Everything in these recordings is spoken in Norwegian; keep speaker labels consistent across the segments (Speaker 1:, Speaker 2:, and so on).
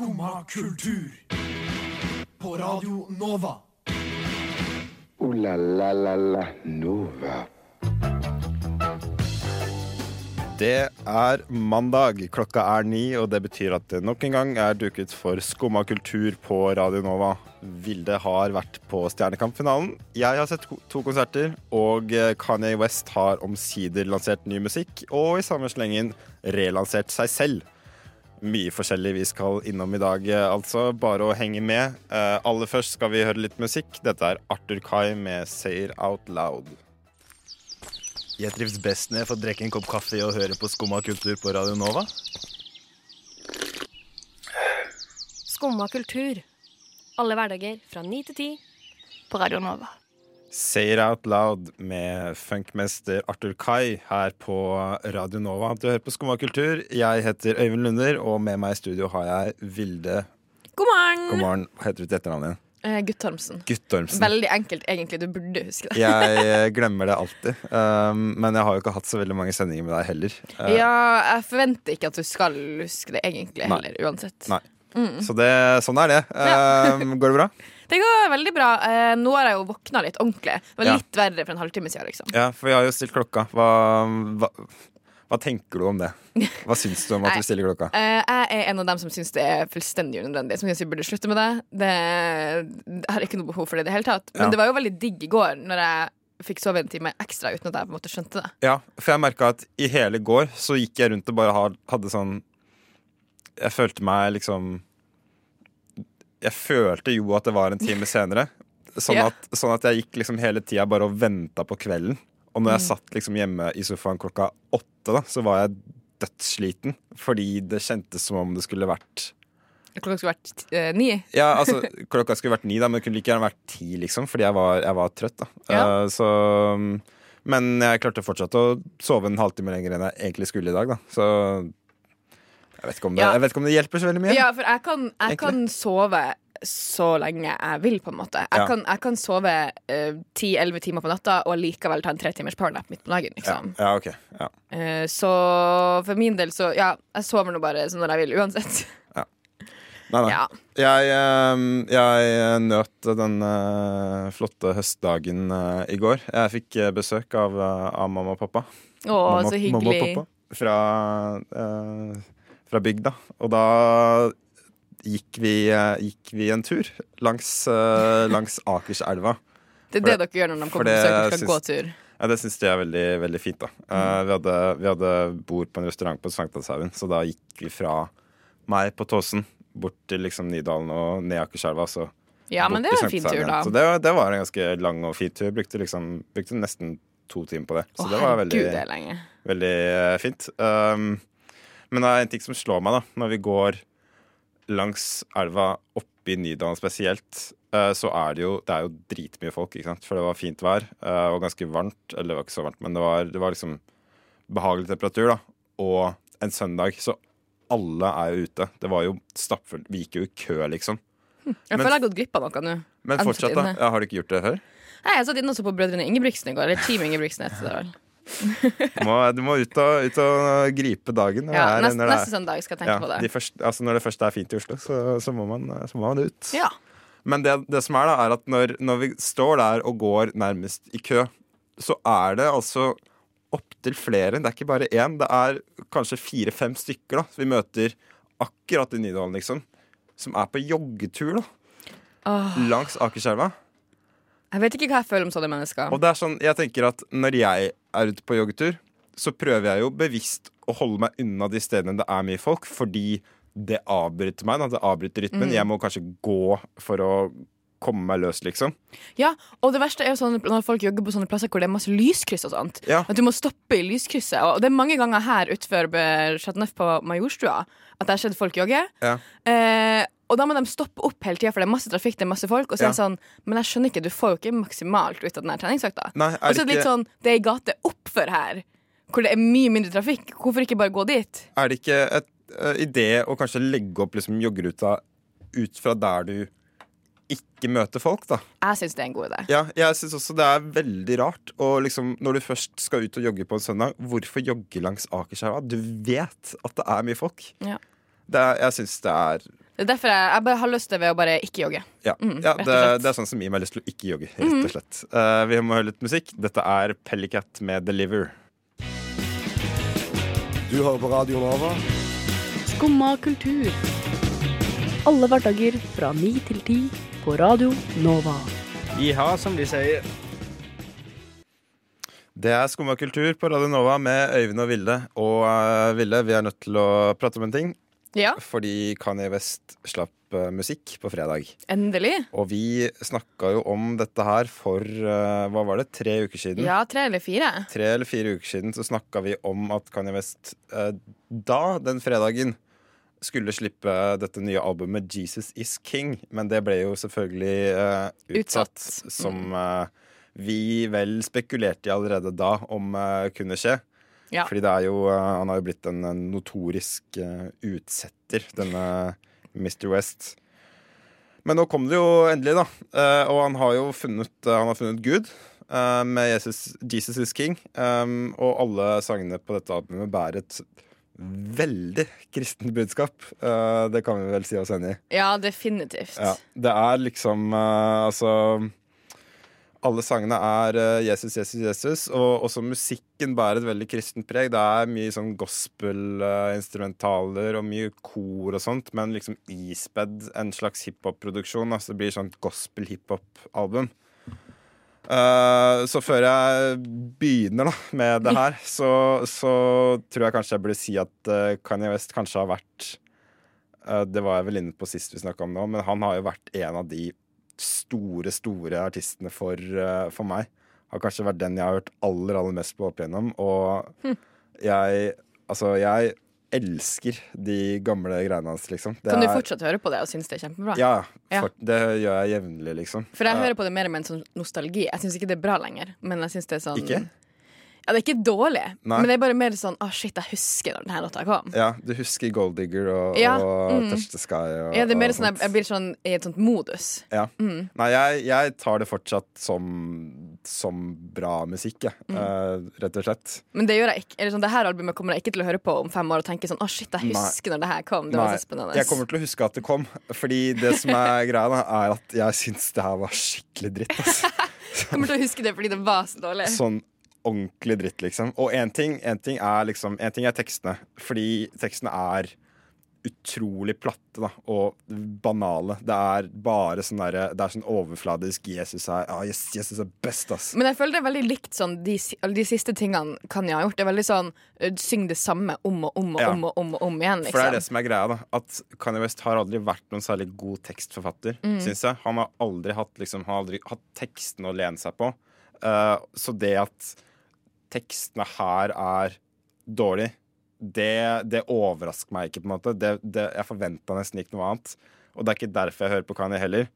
Speaker 1: Skumma kultur. På Radio Nova.
Speaker 2: O-la-la-la-la Nova.
Speaker 3: Det er mandag, klokka er ni, og det betyr at det nok en gang er duket for Skumma kultur på Radio Nova. Vilde har vært på Stjernekamp-finalen. Jeg har sett to konserter, og eh, Kanye West har omsider lansert ny musikk, og i samme slengen relansert seg selv. Mye forskjellig vi skal innom i dag, altså. Bare å henge med. Eh, aller først skal vi høre litt musikk. Dette er Arthur Kai med 'Say It Out Loud'. Jeg trives best når jeg får drikke en kopp kaffe og høre på Skumma kultur på Radio Nova.
Speaker 4: Skumma kultur. Alle hverdager fra ni til ti på Radio Nova.
Speaker 3: Say It Out Loud med funkmester Arthur Kai her på Radio Nova. Du hører på Skumma kultur. Jeg heter Øyvind Lunder, og med meg i studio har jeg Vilde.
Speaker 4: God morgen!
Speaker 3: God morgen. Hva heter du til etternavnet?
Speaker 4: Eh, Guttormsen.
Speaker 3: Guttormsen.
Speaker 4: Veldig enkelt, egentlig. Du burde huske det.
Speaker 3: Jeg eh, glemmer det alltid. Um, men jeg har jo ikke hatt så veldig mange sendinger med deg heller. Uh,
Speaker 4: Ja, jeg forventer ikke at du skal huske det egentlig
Speaker 3: Nei.
Speaker 4: heller, uansett.
Speaker 3: Nei. Så det, sånn er det. Um, går det bra?
Speaker 4: Det går veldig bra. Eh, nå har jeg jo våkna litt ordentlig. Det var
Speaker 3: Ja.
Speaker 4: litt verre for en halvtime siden, liksom.
Speaker 3: Ja, for vi har jo stilt klokka. Hva, hva, hva tenker du om det? Hva syns du om at
Speaker 4: du
Speaker 3: vi stiller klokka?
Speaker 4: Eh, jeg er en av dem som syns det er fullstendig unødvendig. Som syns vi burde slutte med det. det. Jeg har ikke noe behov for det i det hele tatt. Men
Speaker 3: Ja.
Speaker 4: det var jo veldig digg i går, når jeg fikk sove en time ekstra uten at jeg på en måte skjønte det.
Speaker 3: Ja, for jeg merka at i hele går så gikk jeg rundt og bare hadde sånn Jeg følte meg liksom Jeg følte jo at det var en time senere. Sånn,
Speaker 4: yeah.
Speaker 3: at, sånn at jeg gikk liksom hele tida bare og venta på kvelden. Og når jeg
Speaker 4: Mm.
Speaker 3: satt liksom hjemme i sofaen klokka åtte, da, så var jeg dødssliten. Fordi det kjentes som om det skulle vært
Speaker 4: Klokka skulle vært eh, ni.
Speaker 3: Ja, altså, klokka skulle vært ni, da, men det kunne like gjerne vært ti, liksom. Fordi jeg var, jeg var trøtt, da.
Speaker 4: Ja.
Speaker 3: Uh, så Men jeg klarte fortsatt å sove en halvtime lenger enn jeg egentlig skulle i dag, da. Så jeg vet det,
Speaker 4: Ja.
Speaker 3: jeg vet ikke om det hjelper så veldig mye.
Speaker 4: Ja, for jeg kan, jeg kan sove så lenge jeg vil, på en måte. Jeg,
Speaker 3: Ja.
Speaker 4: kan, jeg kan sove ti-elleve timer på natta og likevel ta en tre timers powernap midt på dagen. Liksom.
Speaker 3: ja, Okay. Ja.
Speaker 4: Eh, så for min del så Ja, jeg sover nå bare sånn når jeg vil, uansett.
Speaker 3: Nei, nei.
Speaker 4: Ja.
Speaker 3: Jeg, eh, jeg nøt den eh, flotte høstdagen eh, i går. Jeg fikk eh, besøk av, eh, av mamma og pappa.
Speaker 4: Å,
Speaker 3: mamma,
Speaker 4: så
Speaker 3: mamma og pappa fra, eh, fra bygda. Og da gikk vi, eh, gikk vi en tur langs, eh, langs Akerselva.
Speaker 4: Det er
Speaker 3: det,
Speaker 4: det dere gjør når de kommer på besøk skal
Speaker 3: syns-
Speaker 4: gå tur.
Speaker 3: Ja, det syns jeg er veldig, veldig fint. da Mm. vi, hadde, vi hadde bord på en restaurant på Sankthanshaugen, så da gikk vi fra meg på Tåsen bort til liksom Nydalen og ned Akerselva. Så
Speaker 4: Ja, men det
Speaker 3: var
Speaker 4: en fin tur, da.
Speaker 3: Så det, det var en ganske lang og fin tur. Brukte, liksom, brukte nesten to timer på det. Så
Speaker 4: Å,
Speaker 3: det var veldig,
Speaker 4: Gud, det.
Speaker 3: Veldig eh, fint. Um, men det er en ting som slår meg da når vi går langs elva oppe i Nydalen spesielt. eh, så er det jo Det er jo dritmye folk, ikke sant? for det var fint vær eh, og ganske varmt. Eller det var ikke så varmt, men det var, det var liksom behagelig temperatur. da Og en søndag, så alle er jo ute. Det var jo stappfullt. Vi gikk jo i kø, liksom.
Speaker 4: Jeg føler jeg har gått glipp av noe nå.
Speaker 3: Men fortsatt, da. har du ikke gjort det før?
Speaker 4: Nei, jeg satt inne også på Brødrene Ingebrigtsen i går. Eller Team Ingebrigtsen heter det vel.
Speaker 3: Du må, du må ut, og, ut og gripe dagen.
Speaker 4: Ja, neste,
Speaker 3: er-
Speaker 4: neste søndag skal jeg tenke
Speaker 3: ja,
Speaker 4: på
Speaker 3: de
Speaker 4: det.
Speaker 3: første, altså Når det først er fint i Oslo, så, så, må, man, så må man ut.
Speaker 4: Ja.
Speaker 3: Men det, det som er da, er at når, når vi står der og går nærmest i kø, så er det altså opptil flere. Det er ikke bare én. Det er kanskje fire-fem stykker da vi møter akkurat i Nydalen, liksom. Som er på joggetur da
Speaker 4: Oh.
Speaker 3: langs Akerselva.
Speaker 4: Jeg vet ikke hva jeg føler om sånne mennesker.
Speaker 3: Og det er sånn, jeg tenker at når jeg er ute på joggetur, så prøver jeg jo bevisst å holde meg unna de stedene det er mye folk, fordi det avbryter meg. Da. Det avbryter rytmen.
Speaker 4: Mm.
Speaker 3: Jeg må kanskje gå for å komme meg løs, liksom.
Speaker 4: Ja, og det verste er jo sånn når folk jogger på sånne plasser hvor det er masse lyskryss og sånt.
Speaker 3: Ja.
Speaker 4: At du må stoppe i lyskrysset. Og det er mange ganger her utenfor Chateauneuf på Majorstua at det har skjedd folk jogge.
Speaker 3: Ja.
Speaker 4: Eh, og da må de stoppe opp hele tida, for det er masse trafikk. det er masse folk Og så er det
Speaker 3: Ja.
Speaker 4: sånn, Men jeg skjønner ikke, du får jo ikke maksimalt ut av den treningsøkta. Og så er
Speaker 3: det,
Speaker 4: litt sånn, det er ei gate oppfor her hvor det er mye mindre trafikk. Hvorfor ikke bare gå dit?
Speaker 3: er det ikke et uh, idé å kanskje legge opp liksom, joggeruta ut fra der du ikke møter folk, da?
Speaker 4: Jeg syns det er en god idé.
Speaker 3: Ja, jeg syns også det er veldig rart. Og liksom, når du først skal ut og jogge på en søndag, hvorfor jogge langs Akerselva? Du vet at det er mye folk.
Speaker 4: Ja.
Speaker 3: Det er, jeg syns det er
Speaker 4: Det er derfor jeg, jeg bare har lyst til ved å bare ikke jogge.
Speaker 3: Ja,
Speaker 4: Mm,
Speaker 3: ja det, det er sånn som gir meg lyst til å ikke jogge, rett og slett. Eh, vi må høre litt musikk. Dette er Pellicat med Deliver.
Speaker 1: Du hører på Radio Nova.
Speaker 5: Skumma kultur. Alle hverdager fra ni til ti på Radio Nova.
Speaker 6: Iha, som de sier.
Speaker 3: Det er Skumma kultur på Radio Nova med Øyvind og Vilde. Og uh, Vilde, vi er nødt til å prate om en ting.
Speaker 4: Ja,
Speaker 3: Fordi Kanye West slapp eh, musikk på fredag.
Speaker 4: endelig.
Speaker 3: Og vi snakka jo om dette her for eh, hva var det, tre uker siden.
Speaker 4: Ja, tre eller fire.
Speaker 3: Tre eller fire uker siden så snakka vi om at Kanye West eh, da, den fredagen, skulle slippe dette nye albumet 'Jesus Is King'. Men det ble jo selvfølgelig uh, utsatt,
Speaker 4: Utsatt.
Speaker 3: som uh, vi vel spekulerte i allerede da om uh, kunne skje.
Speaker 4: Ja.
Speaker 3: Fordi det er jo, eh, han har jo blitt en, notorisk eh, utsetter, denne Mr. West. Men nå kom det jo endelig, da. Eh, og han har jo funnet, han har funnet Gud med Jesus, 'Jesus Is King'. Um, og alle sangene på dette albumet bærer et veldig kristent budskap. Det kan vi vel si oss enig i.
Speaker 4: Ja, definitivt.
Speaker 3: Ja, det er liksom Altså Alle sangene er eh, Jesus, Jesus, Jesus. Og også musikken bærer et veldig kristent preg. Det er mye sånn gospel-instrumentaler og mye kor og sånt, men liksom ispedd en slags hiphop-produksjon. Altså det blir sånn gospel-hiphop-album. Uh, så før jeg begynner da med det her, så, så tror jeg kanskje jeg burde si at uh, Kanye West kanskje har vært uh, Det var jeg vel inne på sist vi snakka om nå, men han har jo vært en av de store, store artistene for, eh, for meg. Har kanskje vært den jeg har hørt aller, aller mest på opp igjennom. Og
Speaker 4: Hm.
Speaker 3: jeg Altså, jeg elsker de gamle greiene hans, liksom. Det
Speaker 4: Kan du fortsatt høre på det og synes det er kjempebra?
Speaker 3: Ja,
Speaker 4: Ja.
Speaker 3: det gjør jeg jevnlig, liksom.
Speaker 4: For jeg
Speaker 3: ja.
Speaker 4: hører på det mer med en sånn nostalgi. Jeg syns ikke det er bra lenger. Men jeg syns det er sånn
Speaker 3: Ikke?
Speaker 4: Ja, det er ikke dårlig,
Speaker 3: Nei.
Speaker 4: men det er bare mer sånn Å, shit, jeg husker når denne låta kom.
Speaker 3: Ja, du husker Gold Digger og,
Speaker 4: Ja,
Speaker 3: og
Speaker 4: mm.
Speaker 3: Touch the Sky og,
Speaker 4: Ja, det er mer sånn jeg, jeg blir sånn i et sånt modus.
Speaker 3: Ja.
Speaker 4: Mm.
Speaker 3: Nei, jeg, jeg tar det fortsatt som, som bra musikk, jeg.
Speaker 4: Mm.
Speaker 3: Uh, rett og slett.
Speaker 4: Men det gjør jeg ikke. Eller sånn, det her albumet kommer jeg ikke til å høre på om fem år og tenke sånn Å, shit, jeg
Speaker 3: Nei.
Speaker 4: husker når det her kom. Det var så spennende.
Speaker 3: jeg kommer til å huske at det kom. Fordi det som er greia, er at jeg syns det her var skikkelig dritt. Altså.
Speaker 4: kommer til å huske det fordi det var så dårlig.
Speaker 3: Sånn ordentlig dritt, liksom. Og én ting, en ting er liksom En ting er tekstene. Fordi tekstene er utrolig platte da, og banale. Det er bare sånn der, Det er sånn overfladisk Jesus er ah, yes, Jesus er best, ass.
Speaker 4: Men jeg føler det er veldig likt sånn de, de siste tingene Kanye har gjort. Det er veldig sånn Syng det samme om og om og
Speaker 3: Ja.
Speaker 4: om og om, og om igjen,
Speaker 3: For det er det
Speaker 4: liksom.
Speaker 3: som er greia, da. At Kanye West har aldri vært noen særlig god tekstforfatter,
Speaker 4: Mm.
Speaker 3: syns jeg. Han har aldri hatt, liksom, han har aldri hatt teksten å lene seg på. Uh, så det at tekstene her er dårlig, det, det overrasker meg ikke, på en måte. Det, det, jeg forventa nesten ikke noe annet. Og det er ikke derfor jeg hører på Kanye heller.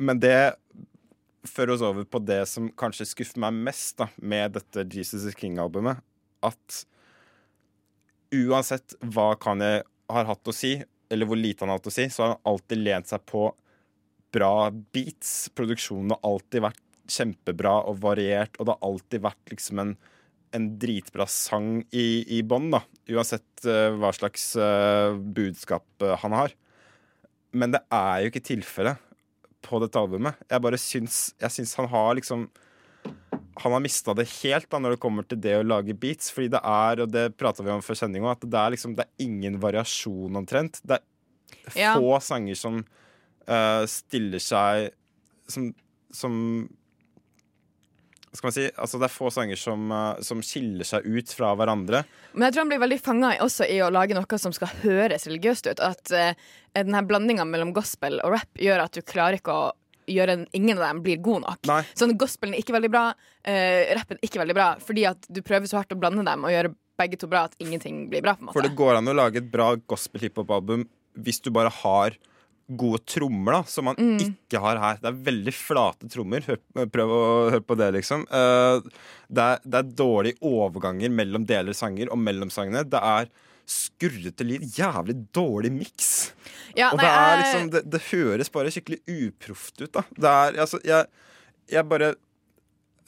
Speaker 3: Men det fører oss over på det som kanskje skuffer meg mest da, med dette Jesus is King-albumet. At uansett hva Kanye har hatt å si, eller hvor lite han har hatt å si, så har han alltid lent seg på bra beats. Produksjonen har alltid vært kjempebra og variert, og det har alltid vært liksom en, en dritbra sang i, i bånn, da. Uansett uh, hva slags uh, budskap uh, han har. Men det er jo ikke tilfellet på dette albumet. Jeg bare syns, jeg syns han har liksom han har mista det helt da når det kommer til det å lage beats. Fordi det er, og det prata vi om før sending òg, at det er liksom Det er ingen variasjon omtrent. Det er
Speaker 4: Ja.
Speaker 3: få sanger som uh, stiller seg Som, som skal man si? Altså det er få sanger som, eh, som skiller seg ut fra hverandre.
Speaker 4: Men jeg tror han blir veldig fanga også i å lage noe som skal høres religiøst ut. At uh, denne blandinga mellom gospel og rap gjør at du klarer ikke å gjøre en, Ingen av dem blir god nok.
Speaker 3: Nei.
Speaker 4: Sånn Gospelen er ikke veldig bra, uh, rappen er ikke veldig bra, fordi at du prøver så hardt å blande dem og gjøre begge to bra at ingenting blir bra. på en måte
Speaker 3: For det går an å lage et bra gospel-hiphop-album hvis du bare har gode trommer, da, som man
Speaker 4: Mm.
Speaker 3: ikke har her. Det er veldig flate trommer. Hør, prøv å høre på det, liksom. Uh, det, er, det er dårlige overganger mellom deler sanger og mellom sangene. Det er skurrete lyd. Jævlig dårlig miks.
Speaker 4: Ja,
Speaker 3: Og det er liksom det, det høres bare skikkelig uproft ut, da. Det er altså Jeg, jeg bare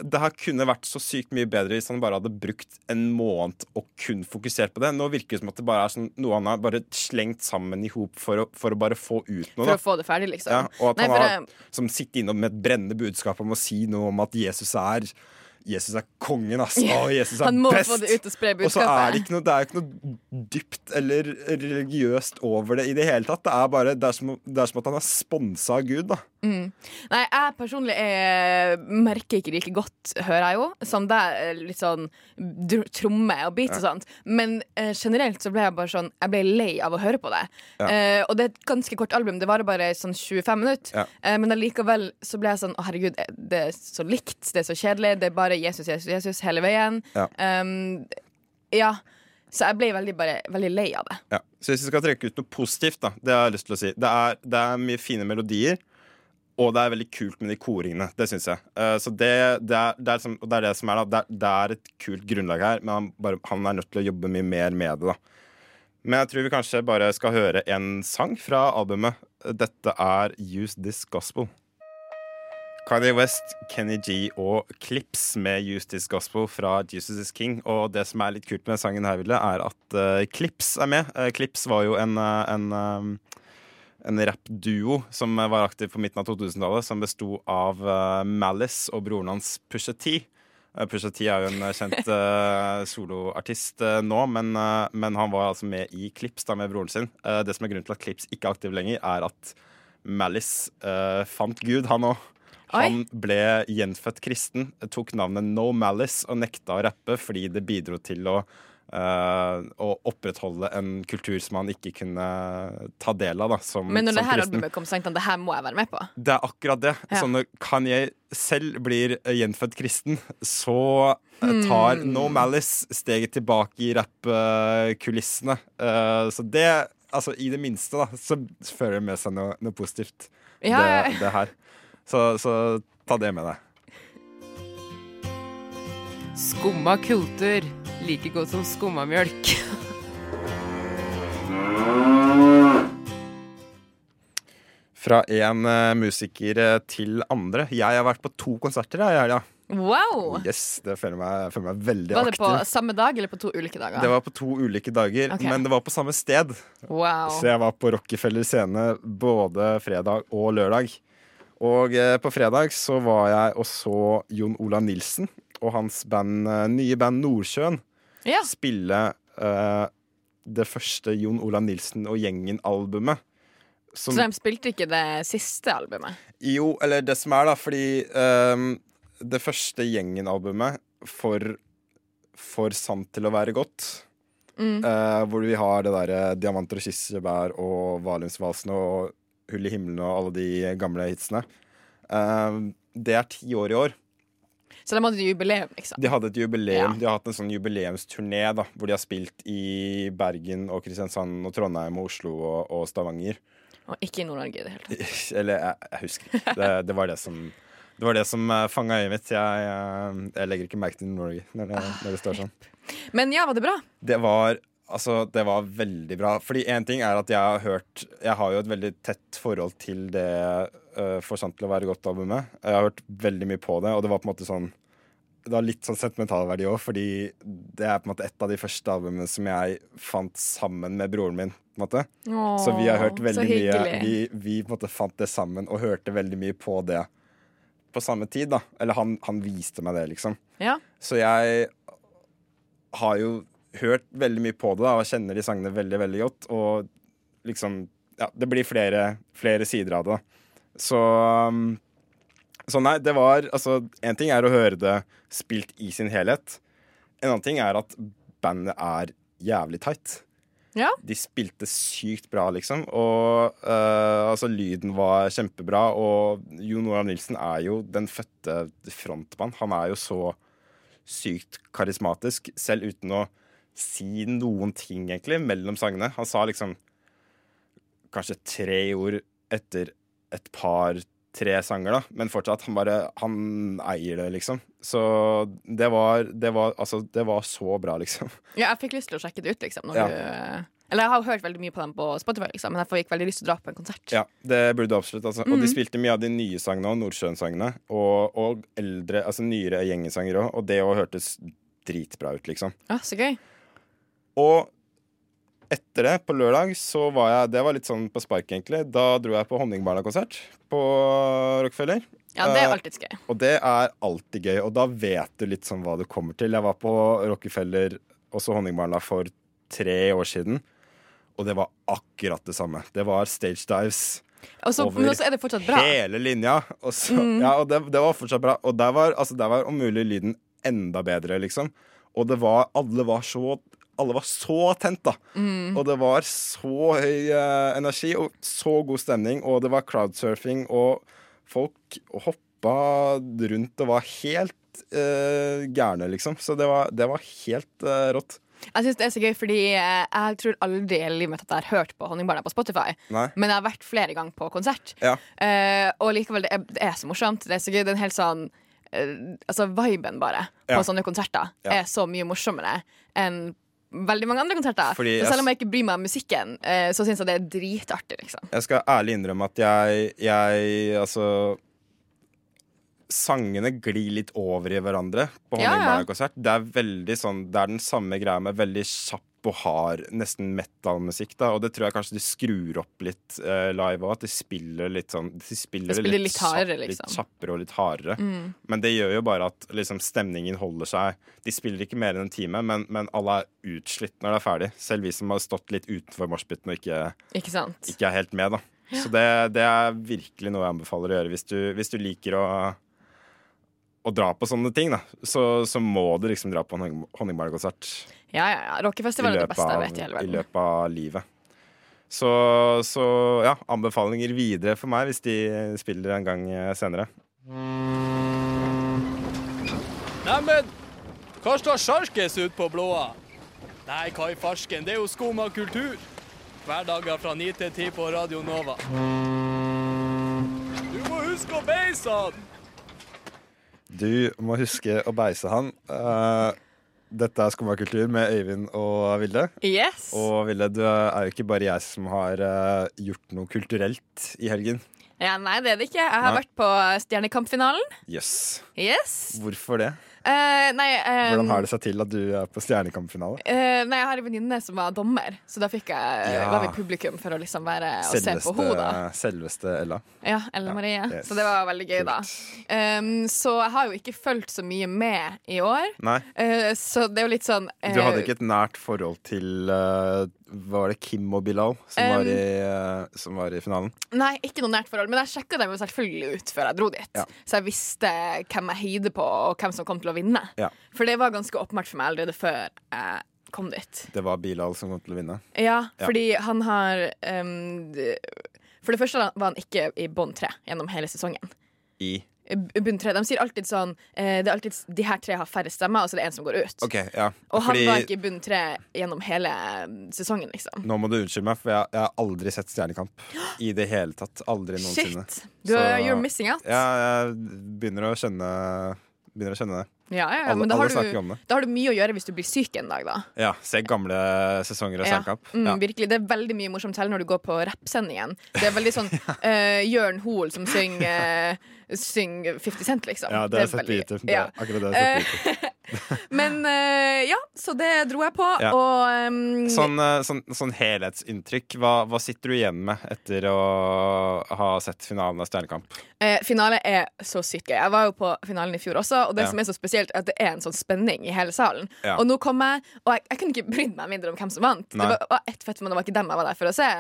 Speaker 3: det her kunne vært så sykt mye bedre hvis han bare hadde brukt en måned og kun fokusert på det. Nå virker det som at det bare er sånn, noe han har bare slengt sammen i hop for, for å bare få ut noe.
Speaker 4: For
Speaker 3: Da.
Speaker 4: å få det ferdig, liksom.
Speaker 3: Ja, og at
Speaker 4: Nei,
Speaker 3: han har som sitter innom med et brennende budskap om å si noe om at Jesus er Jesus er kongen, ass. Å, Jesus er best.
Speaker 4: få det ut og
Speaker 3: Og så er det ikke noe, det er ikke noe dypt eller religiøst over det i det hele tatt. Det er bare, det er som, det er som at han er sponsa av Gud, da.
Speaker 4: Nei, jeg personlig jeg merker ikke like godt, hører jeg jo, som deg, er litt sånn tromme og beat og sånt. Men eh, generelt så ble jeg bare sånn Jeg ble lei av å høre på det.
Speaker 3: Ja.
Speaker 4: Eh, og det er et ganske kort album, det varer bare sånn 25 minutter.
Speaker 3: Ja.
Speaker 4: Eh, men allikevel så ble jeg sånn Å, herregud, eh, det er så likt, det er så kjedelig. Det er bare Jesus, Jesus, Jesus hele veien.
Speaker 3: Ja.
Speaker 4: Um, ja. Så jeg ble veldig, bare, veldig lei av det.
Speaker 3: Ja. Så hvis vi skal trekke ut noe positivt, da, det har jeg lyst til å si. Det er, det er mye fine melodier. Og det er veldig kult med de koringene. Det syns jeg. Uh, så det, det, er, det, er som, det er det som er da. Det er, et kult grunnlag her, men han, bare, han er nødt til å jobbe mye mer med det. da Men jeg tror vi kanskje bare skal høre en sang fra albumet. Dette er Use This Gospel. Kanye West, Kenny G og Clips med Use This Gospel fra Jesus Is King. Og det som er litt kult med sangen, her, Ville, er at uh, Clips er med. Uh, Clips var jo en, en, eh, en rappduo som var aktiv på midten av 2000-tallet, som besto av eh, Malice og broren hans Pusha T. Eh, Pusha T er jo en eh, kjent uh, soloartist uh, nå, men, uh, men han var altså med i Clips da med broren sin. Det som er grunnen til at Clips ikke er aktiv lenger, er at Malice fant Gud, han òg. Han ble gjenfødt kristen, tok navnet No Malice og nekta å rappe fordi det bidro til å, eh, å opprettholde en kultur som han ikke kunne ta del av. Da, som,
Speaker 4: Men når
Speaker 3: som
Speaker 4: det her
Speaker 3: kristen.
Speaker 4: albumet kom, så tenkte han det her må jeg være med på.
Speaker 3: Det er akkurat det.
Speaker 4: Ja.
Speaker 3: Så når Kanye selv blir eh, gjenfødt kristen, så eh, tar
Speaker 4: Hmm.
Speaker 3: No Malice steget tilbake i rappkulissene. Uh, så det, altså i det minste, da, så fører det med seg noe, noe positivt,
Speaker 4: ja,
Speaker 3: det, det her. Så, så ta det med deg.
Speaker 7: Skumma kultur. Like godt som skummamjølk.
Speaker 3: Fra en eh, musiker eh, til andre. Jeg har vært på to konserter i helga.
Speaker 4: Wow!
Speaker 3: Yes, det føler meg, føler meg veldig
Speaker 4: Var det på samme dag eller på to ulike dager?
Speaker 3: Det var på to ulike dager,
Speaker 4: okay.
Speaker 3: men det var på samme sted.
Speaker 4: Wow.
Speaker 3: Så jeg var på Rockefeller scene både fredag og lørdag. Og eh, på fredag så var jeg og så Jon Ola Nilsen og hans band, eh, nye band Nordsjøen
Speaker 4: Ja.
Speaker 3: spille uh, det første Jon Olav Nilsen og gjengen-albumet.
Speaker 4: Så de spilte ikke det siste albumet?
Speaker 3: jo, eller det som er, da, fordi um, det første gjengen-albumet for, for sant til å være godt
Speaker 4: Mm.
Speaker 3: Uh, Hvor vi har det derre Diamanter og kirsebær og Valiumsvalsene og Hull i himmelen og alle de gamle hitsene. Uh, det er ti år i år.
Speaker 4: Så de hadde jubileum, liksom?
Speaker 3: De hadde et jubileum.
Speaker 4: Ja.
Speaker 3: De har hatt en sånn jubileumsturné da, hvor de har spilt i Bergen og Kristiansand og Trondheim og Oslo og, og Stavanger.
Speaker 4: Og ikke i Nord-Norge i det hele tatt.
Speaker 3: Eller jeg, jeg husker ikke. Det, det var det som det var det som uh, fanga øyet mitt. Jeg, jeg, jeg legger ikke merke til Nord-Norge når det, når det står sånn.
Speaker 4: Men ja, var det bra?
Speaker 3: Det var, altså, det var veldig bra. Fordi én ting er at jeg har hørt Jeg har jo et veldig tett forhold til det uh, For sant til å være godt-albumet. Jeg har hørt veldig mye på det, og det var på en måte sånn det har litt sånn sentimentalverdi òg, fordi det er på en måte et av de første albumene som jeg fant sammen med broren min. på en måte
Speaker 4: Åh,
Speaker 3: Så vi har hørt veldig mye vi, vi på en måte fant det sammen og hørte veldig mye på det på samme tid. da Eller han, han viste meg det, liksom.
Speaker 4: Ja.
Speaker 3: Så jeg har jo hørt veldig mye på det da og kjenner de sangene veldig, veldig godt. Og liksom Ja, det blir flere, flere sider av det. da. Så um, Så nei, det var Altså, én ting er å høre det spilt i sin helhet. En annen ting er at bandet er jævlig tight.
Speaker 4: Ja.
Speaker 3: De spilte sykt bra, liksom. Og uh, altså, lyden var kjempebra. Og Jon Olav Nilsen er jo den fødte frontmann. Han er jo så sykt karismatisk, selv uten å si noen ting, egentlig, mellom sangene. Han sa liksom kanskje tre ord etter et par-tre sanger, da. Men fortsatt, han bare Han eier det, liksom. Så det var, det var Altså, det var så bra, liksom.
Speaker 4: ja, jeg fikk lyst til å sjekke det ut, liksom. Når
Speaker 3: Ja.
Speaker 4: du, Eller jeg har hørt veldig mye på dem på Spotify, liksom, men jeg fikk veldig lyst til å dra på en konsert.
Speaker 3: Ja, det burde du absolutt. Altså. Og de
Speaker 4: Mhm.
Speaker 3: spilte mye av de nye sangene og Nordsjøen-sangene. Og, og eldre, altså nyere gjengesanger òg. Og det òg hørtes dritbra ut, liksom.
Speaker 4: Ja, så gøy.
Speaker 3: Og etter det, på lørdag, så var jeg Det var litt sånn på spark, egentlig. Da dro jeg på Honningbarna-konsert på Rockefeller.
Speaker 4: Ja, det er
Speaker 3: Eh,
Speaker 4: alltid gøy.
Speaker 3: Og det er alltid gøy, og da vet du litt sånn hva du kommer til. Jeg var på Rockefeller, også Honningbarna, for tre år siden. Og det var akkurat det samme. Det var stage dives
Speaker 4: Og så,
Speaker 3: over
Speaker 4: men også er det fortsatt bra.
Speaker 3: hele linja. Og, så,
Speaker 4: Mm.
Speaker 3: ja, og det, det var fortsatt bra. Og der var, altså, der var om mulig lyden enda bedre, liksom. Og det var Alle var så alle var så tent, da.
Speaker 4: Mm.
Speaker 3: Og det var så høy uh, energi og så god stemning. Og det var crowdsurfing, og folk hoppa rundt og var helt uh, gærne, liksom. Så det var, det var helt uh, rått.
Speaker 4: Jeg synes det er så gøy, fordi jeg tror aldri i livet mitt at jeg har hørt på Honningbarna på Spotify.
Speaker 3: Nei.
Speaker 4: Men jeg har vært flere ganger på konsert.
Speaker 3: Ja.
Speaker 4: Uh, og likevel, det er, det er så morsomt. Det er så gøy. Det er en helt sånn uh, Altså, viben bare på
Speaker 3: Ja.
Speaker 4: sånne konserter
Speaker 3: Ja.
Speaker 4: er så mye morsommere enn veldig mange andre konserter.
Speaker 3: Fordi
Speaker 4: så selv om jeg ikke bryr meg om musikken, eh, så syns jeg det er dritartig, liksom.
Speaker 3: Jeg skal ærlig innrømme at jeg, jeg Altså Sangene glir litt over i hverandre på
Speaker 4: Ja, ja.
Speaker 3: Honningbarna-konsert. Det er veldig sånn Det er den samme greia med veldig kjapp og hard, nesten metal-musikk. da Og det tror jeg kanskje de skrur opp litt uh, live òg. At de spiller litt sånn De spiller,
Speaker 4: De spiller
Speaker 3: litt,
Speaker 4: litt hardere,
Speaker 3: kjapp-
Speaker 4: liksom.
Speaker 3: Litt kjappere og litt hardere.
Speaker 4: Mm.
Speaker 3: Men det gjør jo bare at liksom, stemningen holder seg. De spiller ikke mer enn en time, men, men alle er utslitt når det er ferdig. Selv vi som har stått litt utenfor moshpiten og ikke
Speaker 4: Ikke
Speaker 3: ikke er helt med, da. Så det, det er virkelig noe jeg anbefaler å gjøre hvis du, hvis du liker å å dra på sånne ting, da, så, så må du liksom dra på en honning- honningbarnkonsert
Speaker 4: Ja, ja, ja.
Speaker 3: i,
Speaker 4: Rockefestival er det beste jeg vet i hele verden.
Speaker 3: i løpet av livet. Så, så ja, anbefalinger videre for meg hvis de spiller en gang eh, senere.
Speaker 6: Neimen, hva står sjarkes ut på blåa? Nei, hva i farsken, det er jo skum av kultur. Hverdager fra 9 til 10 på Radio Nova. Du må huske å beise han!
Speaker 3: Du må huske å beise han. Eh, dette er Skumma kultur med Øyvind og Vilde.
Speaker 4: Yes!
Speaker 3: Og Vilde, du er jo ikke bare jeg som har uh, gjort noe kulturelt i helgen.
Speaker 4: Ja, nei, det er det ikke. Jeg har
Speaker 3: Nei.
Speaker 4: vært på Stjernekampfinalen.
Speaker 3: Yes.
Speaker 4: Yes.
Speaker 3: Hvorfor det?
Speaker 4: Eh, nei, um,
Speaker 3: Hvordan har det seg til at du er på Stjernekamp-finale?
Speaker 4: eh, nei, jeg har en venninne som var dommer, så da fikk jeg,
Speaker 3: Ja.
Speaker 4: var vi publikum for å liksom være og se på henne.
Speaker 3: selveste Ella.
Speaker 4: Ja, Ella
Speaker 3: Ja,
Speaker 4: Marie.
Speaker 3: yes.
Speaker 4: Så det var veldig gøy, da. Um, så jeg har jo ikke fulgt så mye med i år. Eh, så det er jo litt sånn
Speaker 3: du hadde ikke et nært forhold til uh, Var det Kim og Bilal som,
Speaker 4: Um,
Speaker 3: var, i, som var i finalen?
Speaker 4: Nei, ikke noe nært forhold, men jeg sjekka dem selvfølgelig ut før jeg dro dit.
Speaker 3: Ja.
Speaker 4: Så jeg visste hvem jeg heide på, og hvem som kom til å vinne.
Speaker 3: Ja.
Speaker 4: For det var ganske åpenbart for meg allerede før jeg kom dit.
Speaker 3: Det var Bilal som kom til å vinne.
Speaker 4: Ja,
Speaker 3: Ja.
Speaker 4: fordi han har um, For det første var han ikke i bånn tre gjennom hele sesongen.
Speaker 3: I
Speaker 4: bunn tre. De sier alltid sånn eh, Det er alltid De her tre har færre stemmer, og så er det en som går ut.
Speaker 3: Okay, ja.
Speaker 4: Og han var ikke i bunn tre gjennom hele eh, sesongen, liksom.
Speaker 3: nå må du unnskylde meg, for jeg, jeg har aldri sett Stjernekamp i det hele tatt. Aldri noensinne.
Speaker 4: Shit! Du,
Speaker 3: Så-
Speaker 4: you're missing out.
Speaker 3: Ja, jeg begynner å skjønne Begynner å kjenne det.
Speaker 4: Ja, ja, ja,
Speaker 3: Alle,
Speaker 4: men da har, du, da har du mye å gjøre hvis du blir syk en dag, da.
Speaker 3: Ja, Se gamle sesonger av
Speaker 4: Ja.
Speaker 3: Stjernekamp.
Speaker 4: Mm, Virkelig, Det er veldig mye morsomt selv når du går på rappsendingen. Det er veldig sånn uh, Jørn Hoel som synger uh, syng 50 Cent, liksom.
Speaker 3: Ja, det har jeg sett
Speaker 4: veldig-
Speaker 3: YouTube. Det akkurat det jeg har sett på YouTube.
Speaker 4: Men eh, ja, så det dro jeg på.
Speaker 3: Ja.
Speaker 4: Og um,
Speaker 3: Sånn, sånn, sånn helhetsinntrykk, hva, hva sitter du igjen med etter å ha sett finalen av Stjernekamp?
Speaker 4: eh, finale er så sykt gøy. Jeg var jo på finalen i fjor også, og det
Speaker 3: Ja.
Speaker 4: som er så spesielt, er at det er en sånn spenning i hele salen.
Speaker 3: Ja.
Speaker 4: Og nå kom jeg, og jeg, jeg kunne ikke brydd meg mindre om hvem som vant.
Speaker 3: Nei.
Speaker 4: Det var, var ett fett, men det var ikke dem jeg var der for å se.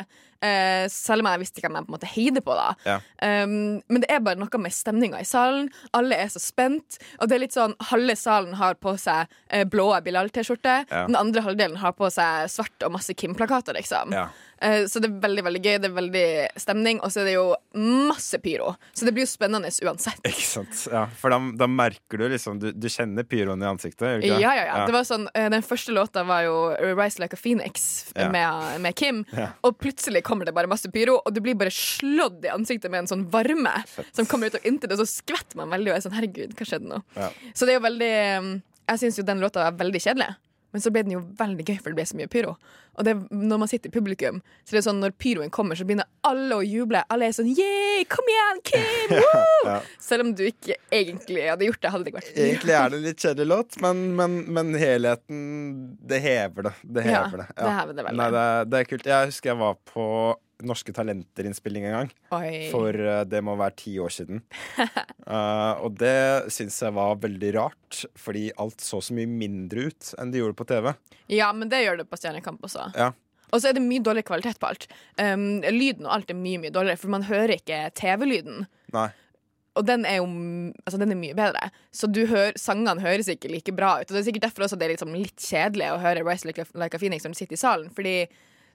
Speaker 4: Eh, selv om jeg visste hvem jeg på en måte heide på. da
Speaker 3: Ja.
Speaker 4: um, Men det er bare noe med stemninga i salen. Alle er så spent. Og det er litt sånn Halve salen har på seg eh, blå Bilal-T-skjorte.
Speaker 3: Ja.
Speaker 4: Den andre halvdelen har på seg svart og masse Kim-plakater, liksom.
Speaker 3: Ja.
Speaker 4: Eh, så det er veldig veldig gøy. Det er veldig stemning, og så er det jo masse pyro. Så det blir jo spennende uansett.
Speaker 3: Ikke sant? Ja, For da, da merker du liksom Du, du kjenner pyroen i ansiktet? du
Speaker 4: Ja, ja, ja. Det var sånn, eh, den første låta var jo 'Rise Like a Phoenix'
Speaker 3: Ja.
Speaker 4: med, med Kim.
Speaker 3: Ja.
Speaker 4: Og plutselig kommer det bare masse pyro, og du blir bare slått i ansiktet med en sånn varme som kommer ut av intet, og så skvetter man veldig og er sånn 'herregud, hva skjedde nå?'
Speaker 3: Ja.
Speaker 4: Så det er jo veldig um, Jeg syns jo den låta er veldig kjedelig. Men så ble den jo veldig gøy, for det ble så mye pyro. Og det, når man sitter i publikum, så det er sånn når pyroen kommer, så begynner alle å juble. Alle er sånn yeah, kom igjen, Kim! Woo!
Speaker 3: Ja.
Speaker 4: Selv om du ikke egentlig hadde gjort det, hadde det ikke vært
Speaker 3: Egentlig er det en litt kjedelig låt, men, men, men helheten Det hever det. Det
Speaker 4: Ja,
Speaker 3: hever det.
Speaker 4: det hever det veldig.
Speaker 3: Nei, det, det er kult. Jeg husker jeg var på Norske Talenter-innspilling en gang.
Speaker 4: Oi.
Speaker 3: For eh, det må være ti år siden. uh, og det syns jeg var veldig rart, fordi alt så så mye mindre ut enn det gjorde på TV.
Speaker 4: Ja, men det gjør det på Stjernekamp også.
Speaker 3: Ja.
Speaker 4: Og så er det mye dårligere kvalitet på alt. Um, lyden og alt er mye mye dårligere, for man hører ikke TV-lyden.
Speaker 3: Nei.
Speaker 4: Og den er jo altså, den er mye bedre. Så du hør, sangene høres ikke like bra ut. Og det er sikkert derfor også det er liksom litt kjedelig å høre Rise Like a, like a Phoenix når du sitter i salen. Fordi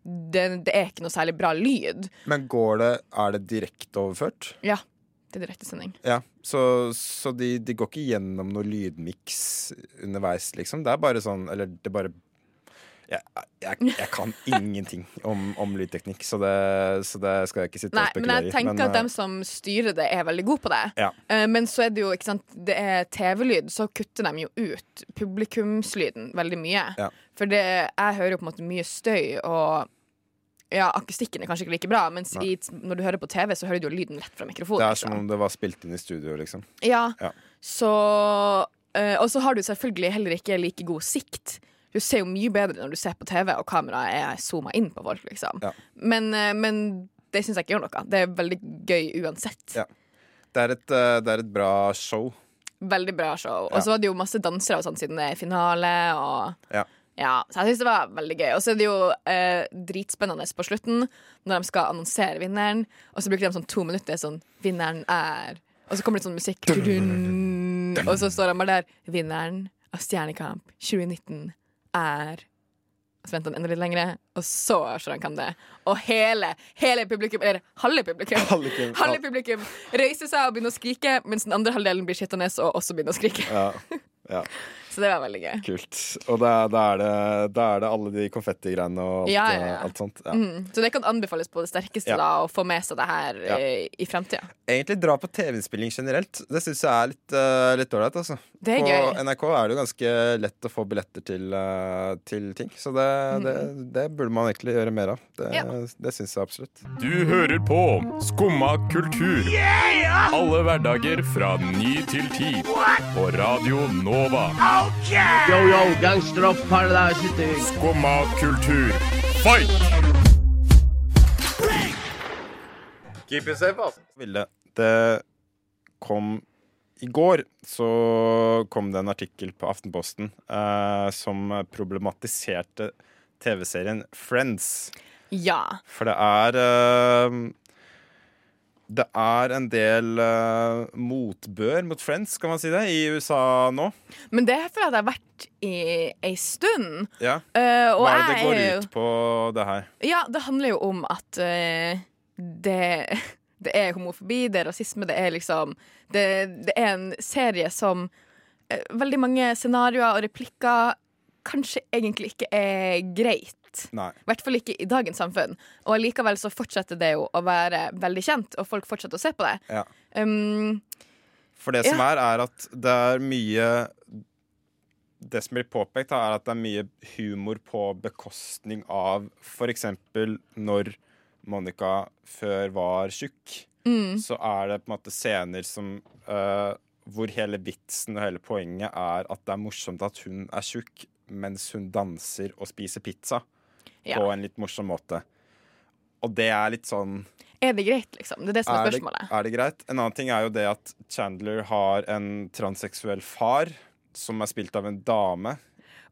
Speaker 4: det, det er ikke noe særlig bra lyd.
Speaker 3: Men går det Er det direkteoverført?
Speaker 4: Ja, er direktesending.
Speaker 3: Ja. Så, så de, de går ikke gjennom noe lydmiks underveis, liksom? Det er bare sånn Eller det bare jeg, jeg, jeg kan ingenting om, om lydteknikk, så det, så det skal jeg ikke sitte
Speaker 4: Nei,
Speaker 3: og
Speaker 4: men jeg
Speaker 3: tenker
Speaker 4: tenker at
Speaker 3: eh,
Speaker 4: dem som styrer det, er veldig gode på det.
Speaker 3: Ja.
Speaker 4: Eh, Men så er det jo, ikke sant, det er TV-lyd, så kutter de jo ut publikumslyden veldig mye.
Speaker 3: Ja.
Speaker 4: For det, jeg hører jo på en måte mye støy, og ja, akustikken er kanskje ikke like bra, mens i, når du hører på TV, så hører du jo lyden rett fra mikrofonen.
Speaker 3: Det er
Speaker 4: liksom.
Speaker 3: som om det var spilt inn i studio, liksom.
Speaker 4: Ja,
Speaker 3: Ja.
Speaker 4: så eh, Og så har du selvfølgelig heller ikke like god sikt. Du ser jo mye bedre når du ser på TV, og kameraet er zooma inn på folk, liksom.
Speaker 3: Ja.
Speaker 4: Men, eh, men det syns jeg ikke gjør noe. Det er veldig gøy uansett.
Speaker 3: Ja. Det er et, eh, det er et bra show.
Speaker 4: Veldig bra show. Og så var det jo masse dansere og sånn siden det er finale. Og
Speaker 3: Ja.
Speaker 4: så jeg syns det var veldig gøy. Og så er det jo eh, dritspennende på slutten, når de skal annonsere vinneren. Og så bruker de sånn to minutter sånn 'Vinneren er' Og så kommer det sånn musikk, og så står han bare der 'Vinneren av Stjernekamp 2019 er' Og så venter han enda litt lengre, og så skjønner han hvem det er. Og hele, hele publikum, eller halve publikum,
Speaker 3: Halve-
Speaker 4: halve publikum reiser seg og begynner å skrike, mens den andre halvdelen blir sittende og også begynner å skrike.
Speaker 3: Ja. ja.
Speaker 4: Så det var veldig gøy.
Speaker 3: Kult. Og da, da, er det, da er det alle de konfettigreiene og alt,
Speaker 4: Ja, ja, ja.
Speaker 3: alt sånt. Ja.
Speaker 4: Mm. Så det kan anbefales på det sterkeste
Speaker 3: Ja.
Speaker 4: da, å få med seg det her
Speaker 3: Ja.
Speaker 4: eh, i framtida.
Speaker 3: Egentlig dra på TV-innspilling generelt. Det syns jeg er litt uh, litt ålreit. Altså.
Speaker 4: Det er
Speaker 3: på
Speaker 4: gøy.
Speaker 3: NRK er det jo ganske lett å få billetter til, uh, til ting, så det, det, det burde man egentlig gjøre mer av. Det,
Speaker 4: Ja.
Speaker 3: det syns jeg absolutt.
Speaker 8: Du hører på Skumma kultur. Yeah! Alle hverdager fra ny til ti. På Radio Nova.
Speaker 9: Yo, yo, gangsteropp, paradise,
Speaker 8: Skumma kultur, fight!
Speaker 3: Keep it safe, altså. Ville, det kom I går så kom det en artikkel på Aftenposten eh, som problematiserte TV-serien Friends.
Speaker 4: Ja.
Speaker 3: For det er eh, Det er en del uh, motbør mot Friends, kan man si det, i USA nå.
Speaker 4: Men det er fordi det har vært i ei stund.
Speaker 3: Ja.
Speaker 4: Uh, og
Speaker 3: Hva er det det går
Speaker 4: jo-
Speaker 3: ut på, det her?
Speaker 4: Ja, det handler jo om at uh, det, det er homofobi, det er rasisme, det er liksom Det, det er en serie som Veldig mange scenarioer og replikker kanskje egentlig ikke er greit.
Speaker 3: Nei.
Speaker 4: I hvert fall ikke i dagens samfunn. Og allikevel så fortsetter det jo å være veldig kjent, og folk fortsetter å se på det.
Speaker 3: Ja.
Speaker 4: Um,
Speaker 3: For det som er, er at det er mye Det som blir påpekt, er at det er mye humor på bekostning av f.eks. når Monica før var tjukk.
Speaker 4: mm,
Speaker 3: Så er det på en måte scener som uh, hvor hele vitsen og hele poenget er at det er morsomt at hun er tjukk mens hun danser og spiser pizza
Speaker 4: Ja.
Speaker 3: på en litt morsom måte. Og det er litt sånn
Speaker 4: er det greit, liksom? Det er det som er
Speaker 3: er det, er det greit? En annen ting er jo det at Chandler har en transseksuell far som er spilt av en dame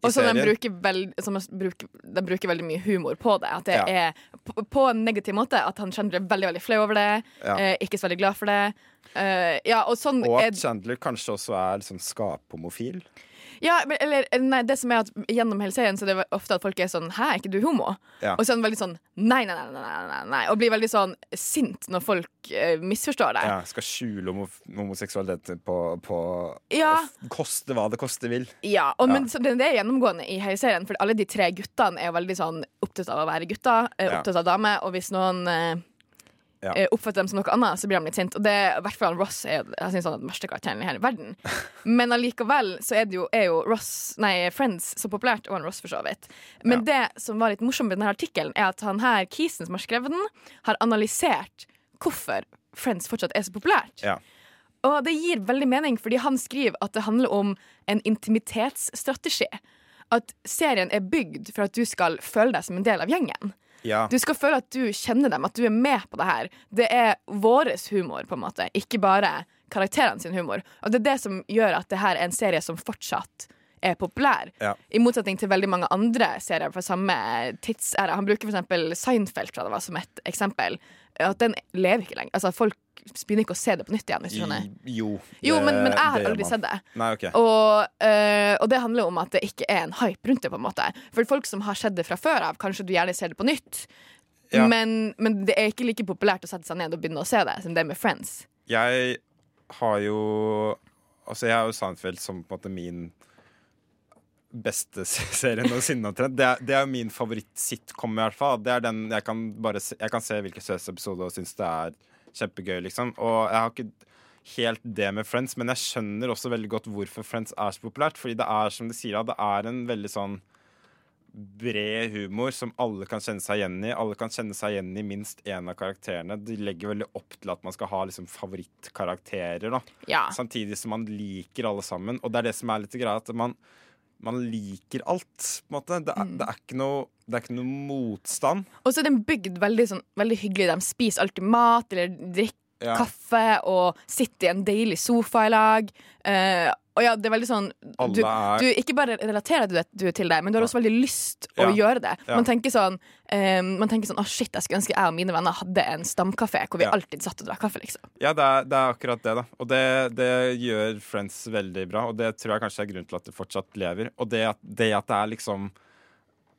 Speaker 4: Og så de bruker, veld, som bruker, de bruker veldig mye humor på det. At det
Speaker 3: Ja.
Speaker 4: er på, på en negativ måte. At han Chandler er veldig veldig flau over det.
Speaker 3: Ja.
Speaker 4: Eh, ikke så veldig glad for det. Eh, ja, og sånn
Speaker 3: Og at Chandler kanskje også er liksom skaphomofil.
Speaker 4: Ja, men, eller nei, det som er at Gjennom hele serien Så det er ofte at folk er sånn 'Hæ, er ikke du homo?'
Speaker 3: Ja.
Speaker 4: Og så er han veldig sånn nei nei nei, nei, nei, nei. Og blir veldig sånn sint når folk eh, misforstår deg.
Speaker 3: Ja, skal skjule homo homoseksualitet på, på
Speaker 4: Ja.
Speaker 3: Koste hva det koste vil.
Speaker 4: Ja, og,
Speaker 3: Ja.
Speaker 4: Men så det, det er gjennomgående i hele serien, for alle de tre guttene er veldig sånn opptatt av å være gutter, eh, opptatt av damer, og hvis noen eh,
Speaker 3: Ja.
Speaker 4: eh, oppfatter dem som noe annet, så blir de litt sinte. Og det, i hvert fall Ross er jeg synes han er den verste karakteren i hele verden. Men allikevel så er, det jo, er jo Ross, nei, Friends så populært, og han Ross for så vidt. Men det som var litt morsomt med denne artikkelen, er at han her Kisen som har skrevet den, har analysert hvorfor Friends fortsatt er så populært.
Speaker 3: Ja.
Speaker 4: Og det gir veldig mening, fordi han skriver at det handler om en intimitetsstrategi. At serien er bygd for at du skal føle deg som en del av gjengen.
Speaker 3: Ja.
Speaker 4: Du skal føle at du kjenner dem, at du er med på det her. Det er våres humor, på en måte, ikke bare karakterene sin humor. Og det er det som gjør at det her er en serie som fortsatt er populær.
Speaker 3: Ja.
Speaker 4: I motsetning til veldig mange andre serier fra samme tidsæra. Han bruker eksempel Seinfeld tror jeg det var, som et eksempel. At den lever ikke lenger. Altså, folk begynner ikke å se det på nytt igjen. Hvis du skjønner.
Speaker 3: Jo.
Speaker 4: Jo, men, men jeg har aldri sett det.
Speaker 3: Nei, okay.
Speaker 4: Og, øh, og det handler om at det ikke er en hype rundt det. på en måte For folk som har sett det fra før av, kanskje du gjerne ser det på nytt.
Speaker 3: Ja.
Speaker 4: Men, men det er ikke like populært å sette seg ned og begynne å se det som det er med Friends.
Speaker 3: Jeg har jo Altså, jeg har jo Seinfeld som på en måte min beste serie noensinne. omtrent. Det, er- det er jo min favoritt-sitcom, i hvert fall. Det er den jeg kan bare se, Jeg kan se hvilken episode og synes det er kjempegøy, liksom. Og jeg har ikke helt det med Friends, men jeg skjønner også veldig godt hvorfor Friends er så populært. Fordi det er, som de sier, det er en veldig sånn bred humor som alle kan kjenne seg igjen i. Alle kan kjenne seg igjen i minst én av karakterene. De legger veldig opp til at man skal ha liksom favorittkarakterer. da
Speaker 4: Ja.
Speaker 3: Samtidig som man liker alle sammen. Og det er det som er litt greia, at man, man liker alt. på en måte Det er,
Speaker 4: Mm.
Speaker 3: det er ikke noe det er ikke noe motstand.
Speaker 4: Og så er den bygd veldig, sånn, veldig hyggelig. De spiser alltid mat eller drikker
Speaker 3: Ja.
Speaker 4: kaffe og sitter i en deilig sofa i lag. Eh, og ja, det er veldig sånn du, du Ikke bare relaterer du, du til det, men du har også veldig lyst å
Speaker 3: Ja.
Speaker 4: gjøre det. Man tenker sånn um, Man tenker sånn Å, shit, jeg skulle ønske jeg og mine venner hadde en stamkafé hvor vi
Speaker 3: Ja.
Speaker 4: alltid satt og drakk kaffe, liksom.
Speaker 3: Ja, det er, det er akkurat det, da. Og det, det gjør Friends veldig bra, og det tror jeg kanskje er grunnen til at det fortsatt lever. Og det det, at det er liksom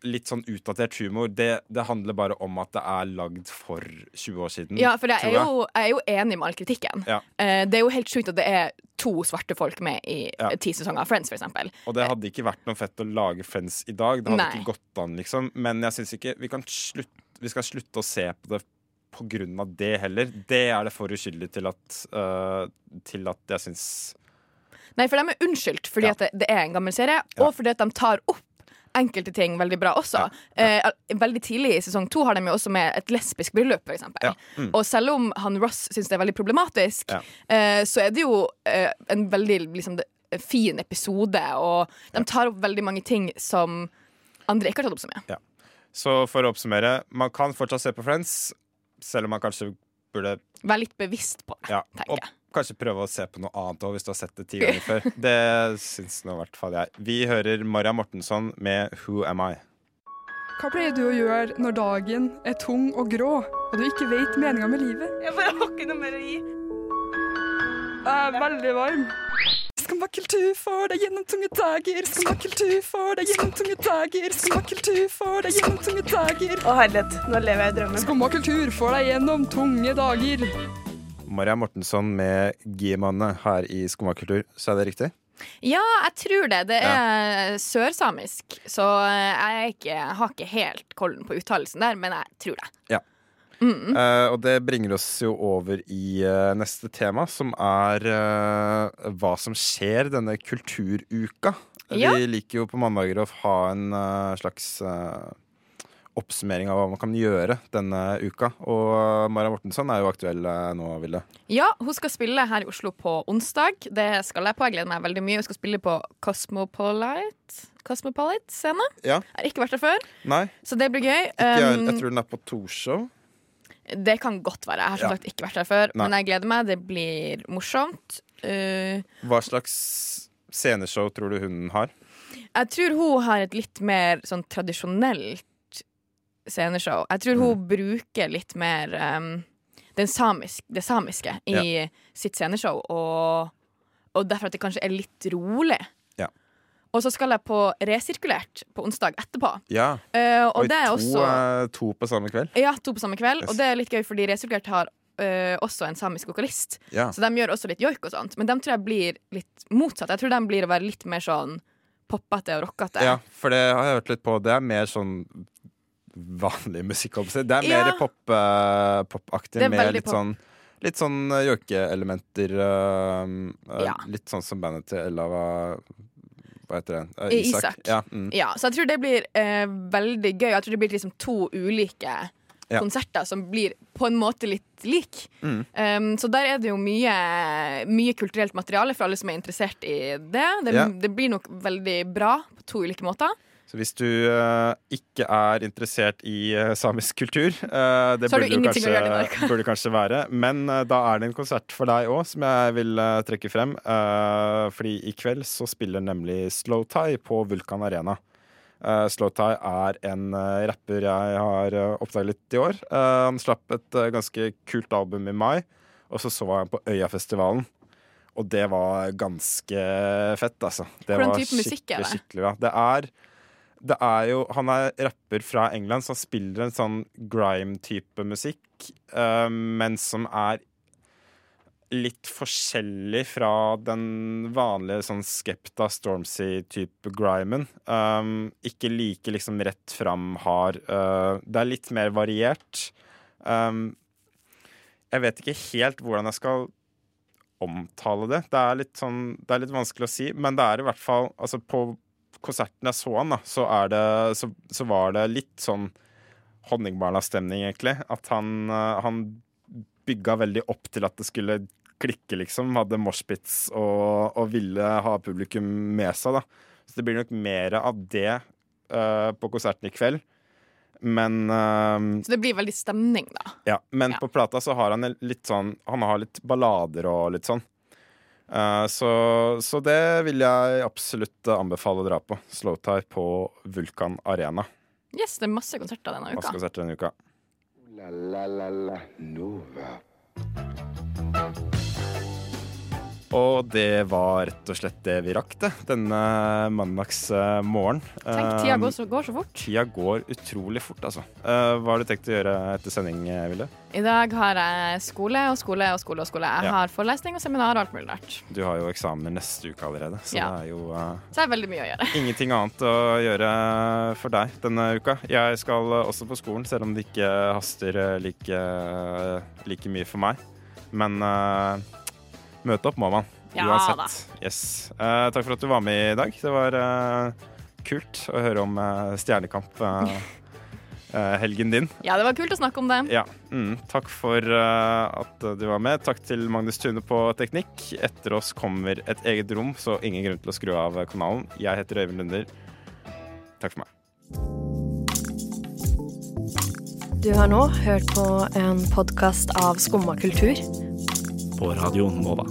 Speaker 3: litt sånn utdatert humor, det, det handler bare om at det er lagd for 20 år siden.
Speaker 4: Ja, for jeg er, jo, jeg er jo enig med all kritikken.
Speaker 3: Ja.
Speaker 4: Eh, det er jo helt sjukt at det er to svarte folk med i
Speaker 3: Ja.
Speaker 4: ti sesonger av Friends, for eksempel.
Speaker 3: Og det hadde ikke vært noe fett å lage Friends i dag. Det hadde
Speaker 4: Nei.
Speaker 3: ikke gått an, liksom. Men jeg syns ikke vi, kan slutte, vi skal slutte å se på det på grunn av det heller. Det er det for uskyldig til at, uh, til at jeg syns
Speaker 4: Nei, for de er unnskyldt fordi
Speaker 3: Ja.
Speaker 4: at det, det er en gammel serie,
Speaker 3: Ja.
Speaker 4: og fordi at de tar opp enkelte ting veldig bra også. Eh, veldig tidlig i sesong to har de jo også med et lesbisk bryllup, eksempel.
Speaker 3: Ja. Mm.
Speaker 4: Og selv om han Ross syns det er veldig problematisk,
Speaker 3: Ja.
Speaker 4: eh, så er det jo eh, en veldig liksom, fin episode, og de tar opp veldig mange ting som andre ikke har tatt opp så mye.
Speaker 3: Så for å oppsummere, man kan fortsatt se på Friends, selv om man kanskje burde
Speaker 4: Være litt bevisst på det,
Speaker 3: ja,
Speaker 4: tenker jeg.
Speaker 3: Kanskje prøve å se på noe annet òg, hvis du har sett det ti ganger før. Det syns nå i hvert fall jeg. Vi hører Maria Mortensson med Who Am I?
Speaker 10: Hva pleier du å gjøre når dagen er tung og grå, og du ikke vet meninga med livet?
Speaker 11: Jeg bare har ikke noe mer å gi.
Speaker 10: Jeg er veldig varm. Skummakultur for deg gjennom tunge dager. Skummakultur for deg gjennom tunge dager. Skummakultur for deg gjennom tunge dager.
Speaker 11: Å herlighet, nå lever jeg i drømmen.
Speaker 10: Skummakultur for deg gjennom tunge dager.
Speaker 3: Maria Mortensson med G-manne her i Skomakultur. Så er det riktig?
Speaker 4: Ja, jeg tror det. Det er sørsamisk, så jeg, ikke, har ikke helt kollen på uttalelsen der, men jeg tror det.
Speaker 3: Ja. Eh, og det bringer oss jo over i uh, neste tema, som er uh, hva som skjer denne kulturuka.
Speaker 4: Ja.
Speaker 3: Vi liker jo på mandager å ha en slags oppsummering av hva man kan gjøre denne uka. Og eh, Mara Mortensson er jo aktuell eh, nå, Vilde.
Speaker 4: Ja, hun skal spille her i Oslo på onsdag. Det skal jeg på. Jeg gleder meg veldig mye. Hun skal spille på Cosmopolite Cosmopolite scene.
Speaker 3: Ja.
Speaker 4: Har ikke vært der før,
Speaker 3: Nei,
Speaker 4: så det blir gøy.
Speaker 3: ikke jeg,
Speaker 4: Um,
Speaker 3: jeg tror den er på Torshov.
Speaker 4: det kan godt være. Jeg har som
Speaker 3: Ja.
Speaker 4: sagt ikke vært der før,
Speaker 3: Nei.
Speaker 4: men jeg gleder meg. Det blir morsomt. Uh,
Speaker 3: Hva slags sceneshow tror du hun har?
Speaker 4: jeg tror hun har et litt mer sånn tradisjonelt sceneshow. Jeg tror
Speaker 3: Mm.
Speaker 4: hun bruker litt mer um, den samisk, det samiske i sitt sceneshow, og, og derfor at det kanskje er litt rolig.
Speaker 3: Ja.
Speaker 4: Og så skal jeg på resirkulert på onsdag etterpå.
Speaker 3: Ja.
Speaker 4: Uh, og
Speaker 3: Oi,
Speaker 4: det er
Speaker 3: to,
Speaker 4: også
Speaker 3: uh, to på samme kveld?
Speaker 4: Ja, to på samme kveld.
Speaker 3: Yes.
Speaker 4: Og det er litt gøy, fordi resirkulert har uh, også en samisk vokalist.
Speaker 3: Ja.
Speaker 4: Så de gjør også litt joik og sånt. Men de tror jeg blir litt motsatt. Jeg tror de blir å være litt mer sånn poppete og rockete.
Speaker 3: Ja, for det har jeg hørt litt på. Det er mer sånn vanlig musikk. Det er mer pop, eh, popaktig,
Speaker 4: er
Speaker 3: med litt
Speaker 4: pop.
Speaker 3: sånn Litt sånn eh, joikeelementer. Uh,
Speaker 4: Ja.
Speaker 3: Litt sånn som bandet til Ella var Hva heter det? Uh,
Speaker 4: Isak. Isak.
Speaker 3: Ja, mm.
Speaker 4: Ja, så jeg tror det blir uh, veldig gøy. Jeg tror det blir liksom to ulike
Speaker 3: Ja.
Speaker 4: konserter som blir på en måte litt lik.
Speaker 3: Mm.
Speaker 4: Um, så der er det jo mye, mye kulturelt materiale for alle som er interessert i det. Det,
Speaker 3: Ja.
Speaker 4: det blir nok veldig bra på to ulike måter.
Speaker 3: Så hvis du eh, ikke er interessert i eh, samisk kultur eh, Det burde
Speaker 4: du
Speaker 3: kanskje, burde kanskje være. Men da er det en konsert for deg òg, som jeg vil trekke frem. Fordi i kveld så spiller nemlig Slowtie på Vulkan Arena. Uh, Slowtie er en uh, rapper jeg har uh, oppdaget litt i år. Uh, han slapp et ganske kult album i mai, og så så jeg ham på Øyafestivalen. Og det var ganske fett, altså. Det
Speaker 4: Hvordan
Speaker 3: var
Speaker 4: type musikk er det?
Speaker 3: skikkelig ja. Det er det er jo, Han er rapper fra England som spiller en sånn grime-type musikk, uh, men som er litt forskjellig fra den vanlige sånn Skepta Stormzy-type grimen. Um, ikke like liksom rett fram hard. Uh, det er litt mer variert. Um, jeg vet ikke helt hvordan jeg skal omtale det. Det er litt sånn Det er litt vanskelig å si, men det er i hvert fall Altså, på konserten jeg så han, da, så det Så, så var det litt sånn Honningbarna-stemning, egentlig. At han, uh, han bygga veldig opp til at det skulle klikke, liksom. Hadde moshpits og, og ville ha publikum med seg, da. Så det blir nok mer av det uh, på konserten i kveld. Men uh,
Speaker 4: Så det blir veldig stemning, da.
Speaker 3: ja, men
Speaker 4: Ja.
Speaker 3: på plata så har han litt sånn Han har litt ballader og litt sånn. Eh, så, så det vil jeg absolutt anbefale å dra på. Slowtie på Vulkan Arena.
Speaker 4: Yes, det er masse konserter denne
Speaker 3: Masse
Speaker 4: uka.
Speaker 3: konserter denne uka.
Speaker 2: La la la la Nova.
Speaker 3: Og det var rett og slett det vi rakk, det. Denne mandagsmorgen.
Speaker 4: Tenk, tida går så, går så fort.
Speaker 3: Tida går utrolig fort, altså. Eh, hva har du tenkt å gjøre etter sending, Vilde?
Speaker 4: I dag har jeg skole og skole og skole og skole. Jeg
Speaker 3: Ja.
Speaker 4: har forelesning og seminar og alt mulig rart.
Speaker 3: Du har jo eksamener neste uke allerede, så
Speaker 4: Ja.
Speaker 3: det er jo uh,
Speaker 4: Så det er veldig mye å gjøre.
Speaker 3: Ingenting annet å gjøre for deg denne uka. Jeg skal også på skolen, selv om det ikke haster like, like mye for meg. Men eh, møte opp må man.
Speaker 4: Ja
Speaker 3: Uansett. Yes. Uh, takk for at du var med i dag. Det var uh, kult å høre om uh, Stjernekamp. helgen din.
Speaker 4: Ja, det var kult å snakke om det.
Speaker 3: Ja, mm, Takk for at du var med. Takk til Magnus Tune på teknikk. Etter oss kommer et eget rom, så ingen grunn til å skru av kanalen. Jeg heter Øyvind Lunder. Takk for meg.
Speaker 12: Du har nå hørt på en podkast av Skumma kultur.
Speaker 13: På Radio Nova.